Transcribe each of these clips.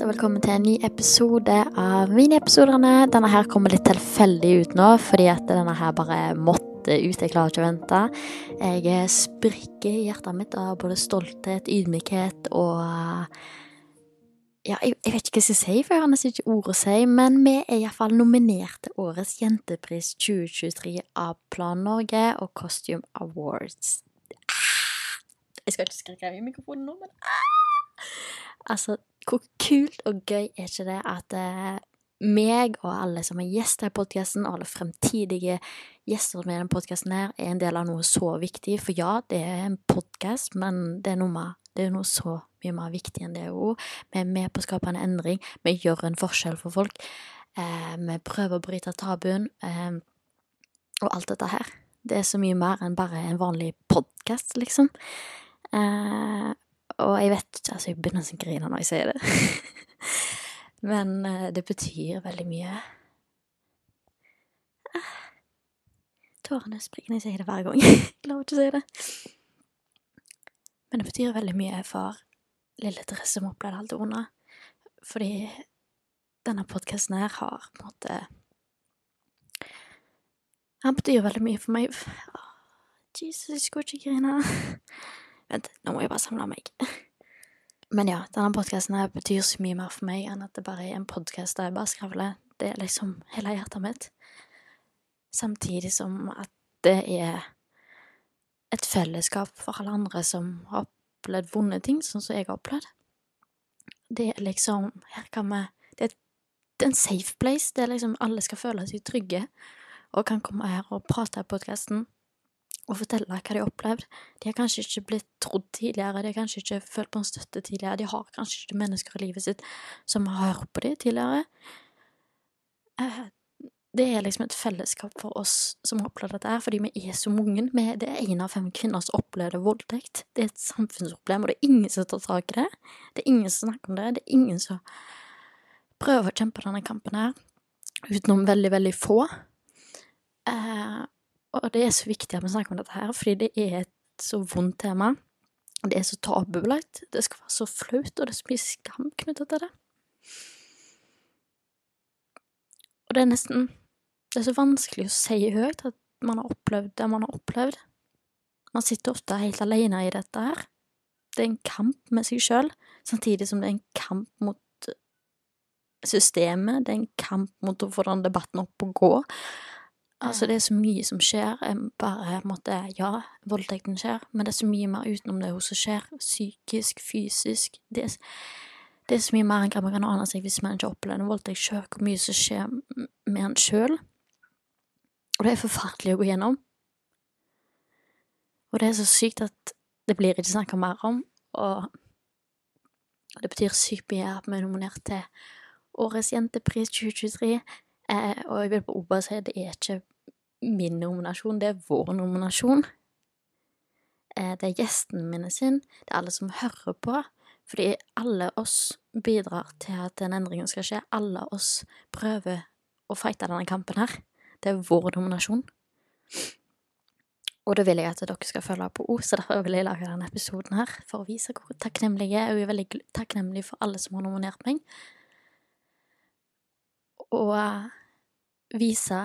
Folkens, og velkommen til en ny episode av Miniepisodene. Denne her kommer litt tilfeldig ut nå, fordi at denne her bare måtte ut. Jeg klarer ikke å vente. Jeg sprikker i hjertet mitt av både stolthet, ydmykhet og Ja, jeg, jeg vet ikke hva jeg skal si, for jeg har nesten ikke ord å si, men vi er iallfall nominert til Årets jentepris 2023 av Plan Norge og Costume Awards. Ah! Jeg skal ikke skrike i mikrofonen nå, men ah! Altså, hvor kult og gøy er ikke det at eh, meg og alle som er gjester i podkasten, og alle fremtidige gjester med denne podkasten her, er en del av noe så viktig. For ja, det er en podkast, men det er mer. Det er noe så mye mer viktig enn det òg. Vi er med på å skape en endring. Vi gjør en forskjell for folk. Eh, vi prøver å bryte tabuen. Eh, og alt dette her. Det er så mye mer enn bare en vanlig podkast, liksom. Eh, og jeg vet altså jeg begynner å grine når jeg sier det. Men eh, det betyr veldig mye. Ah. Tårene springer når jeg sier det hver gang. Jeg klarer ikke å si det. Men det betyr veldig mye for lille Therese som opplevde alt det vonde. Fordi denne podkasten her har på en måte Han betyr veldig mye for meg. Jesus, jeg skulle ikke grine. Vent, nå må jeg bare samle meg. Men ja, denne podkasten her betyr så mye mer for meg enn at det bare er en podkast der jeg bare skravler. Det er liksom hele hjertet mitt. Samtidig som at det er et fellesskap for alle andre som har opplevd vonde ting, sånn som jeg har opplevd. Det er liksom Her kan vi Det er, det er en safe place. Det er liksom Alle skal føle seg trygge og kan komme her og prate i podkasten og fortelle hva de har opplevd. De har kanskje ikke blitt trodd tidligere, de har kanskje ikke følt på en støtte tidligere, de har kanskje ikke mennesker i livet sitt som har hørt på dem tidligere. Eh, det er liksom et fellesskap for oss som har opplevd dette her, fordi vi er så mange. Det er én av fem kvinner som opplever voldtekt. Det er et samfunnsproblem, og det er ingen som tar tak i det. Det er ingen som snakker om det. Det er ingen som prøver å kjempe denne kampen her, utenom veldig, veldig få. Eh, og det er så viktig at vi snakker om dette her, fordi det er et så vondt tema. Det er så tabubelagt. Det skal være så flaut, og det er så mye skam knyttet til det. Og det er nesten Det er så vanskelig å si høyt at man har opplevd det man har opplevd. Man sitter ofte helt alene i dette her. Det er en kamp med seg sjøl, samtidig som det er en kamp mot systemet. Det er en kamp mot å få den debatten opp og gå. Altså, det er så mye som skjer. Bare måtte Ja, voldtekten skjer, men det er så mye mer utenom det som skjer. Psykisk, fysisk. Det er, det er så mye mer enn hva man kan ane seg hvis man ikke opplever en voldtekt sjøl, hvor mye som skjer med en sjøl. Og det er forferdelig å gå gjennom. Og det er så sykt at det blir ikke snakka mer om, og det betyr sykt mye at vi er nominert til Årets jentepris 2023. Eh, og jeg vil bare si at det er ikke min nominasjon, det er vår nominasjon. Eh, det er gjestene mine sin, det er alle som hører på. Fordi alle oss bidrar til at den endringen skal skje. Alle oss prøver å fighte denne kampen her. Det er vår nominasjon. Og det vil jeg at dere skal følge på O, så derfor vil jeg lage denne episoden her, for å vise hvor takknemlig jeg er. Og jeg er veldig takknemlig for alle som har nominert meg. Og eh, vise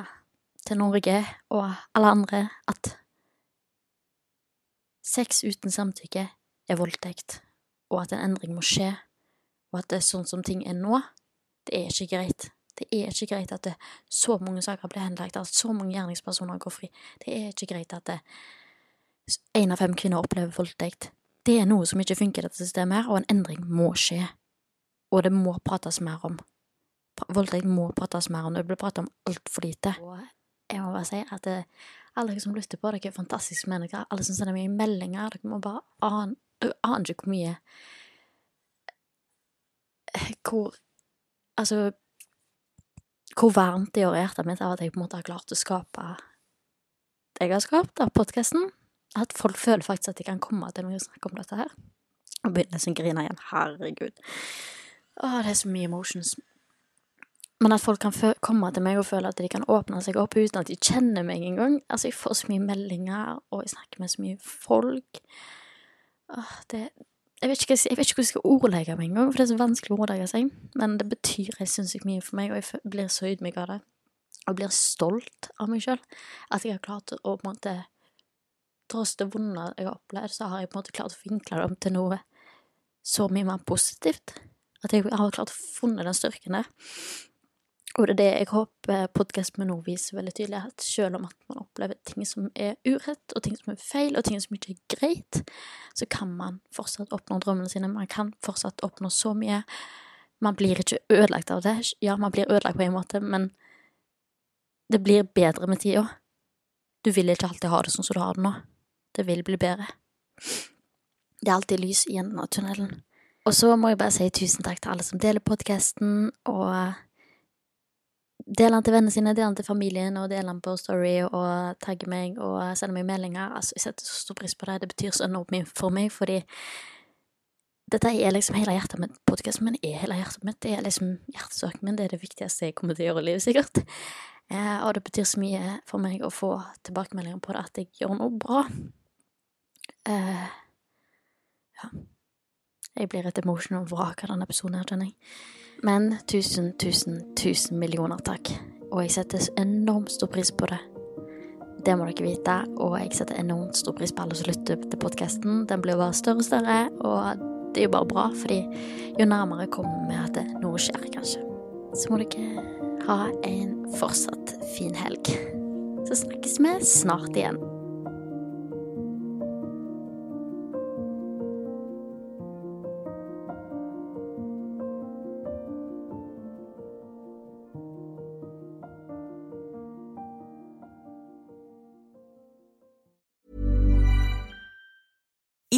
til Norge og alle andre at sex uten samtykke er voldtekt, og at en endring må skje, og at det er sånn som ting er nå, det er ikke greit. Det er ikke greit at så mange saker blir henlagt, at så mange gjerningspersoner går fri. Det er ikke greit at én av fem kvinner opplever voldtekt. Det er noe som ikke funker i dette systemet, her, og en endring må skje. Og det må prates mer om. Voldtekt må prates mer om. Det blir pratet om altfor lite. Og jeg må bare si at det, alle som lytter på, dere er fantastiske mennesker. Alle som sender meg meldinger, dere må bare ane Dere aner ikke hvor mye Hvor Altså hvor varmt det gjør i hjertet mitt av at jeg på en måte har klart å skape det jeg har skapt av podkasten. At folk føler faktisk at de kan komme til meg og snakke om dette her. Og begynner å grine igjen. Herregud. Å, det er så mye emotions. Men at folk kan komme til meg og føle at de kan åpne seg opp uten at de kjenner meg engang. Altså, jeg får så mye meldinger, og jeg snakker med så mye folk. Åh, det, jeg vet, ikke, jeg vet ikke hvordan jeg skal ordlegge meg engang, for det er så vanskelig å ordlegge seg. Men det betyr jeg sinnssykt mye for meg, og jeg blir så ydmyk av det. Og blir stolt av meg sjøl. At jeg har klart å på en måte Tross det vonde jeg har opplevd, så har jeg på en måte klart å vinkle det om til noe så mye mer positivt. At jeg har klart å funne den styrken der. Og det er det jeg håper podkasten min nå viser veldig tydelig, at selv om at man opplever ting som er urett, og ting som er feil, og ting som ikke er greit, så kan man fortsatt oppnå drømmene sine. Man kan fortsatt oppnå så mye. Man blir ikke ødelagt av det. Ja, man blir ødelagt på en måte, men det blir bedre med tida. Du vil ikke alltid ha det sånn som du har det nå. Det vil bli bedre. Det er alltid lys i enden av tunnelen. Og så må jeg bare si tusen takk til alle som deler podkasten, og Del den til vennene sine, del den til familien, og del den på Story, og tagge meg og sende meg meldinger. Altså, jeg setter så stor pris på det. Det betyr så enormt mye for meg, fordi dette er liksom hele hjertet mitt. Podkasten min er hele hjertet mitt. Det er liksom hjertesaken min. Det er det viktigste jeg kommer til å gjøre i livet, sikkert. Eh, og det betyr så mye for meg å få tilbakemeldinger på det, at jeg gjør noe bra. Eh, ja. Jeg blir et emotional vrak av denne episoden her, kjenner jeg. Men tusen, tusen, tusen millioner takk. Og jeg setter enormt stor pris på det. Det må dere vite. Og jeg setter enormt stor pris på alle som lytter til podkasten. Den blir bare større og større, og det er jo bare bra, fordi jo nærmere kommer vi at noe skjer, kanskje. Så må dere ha en fortsatt fin helg. Så snakkes vi snart igjen.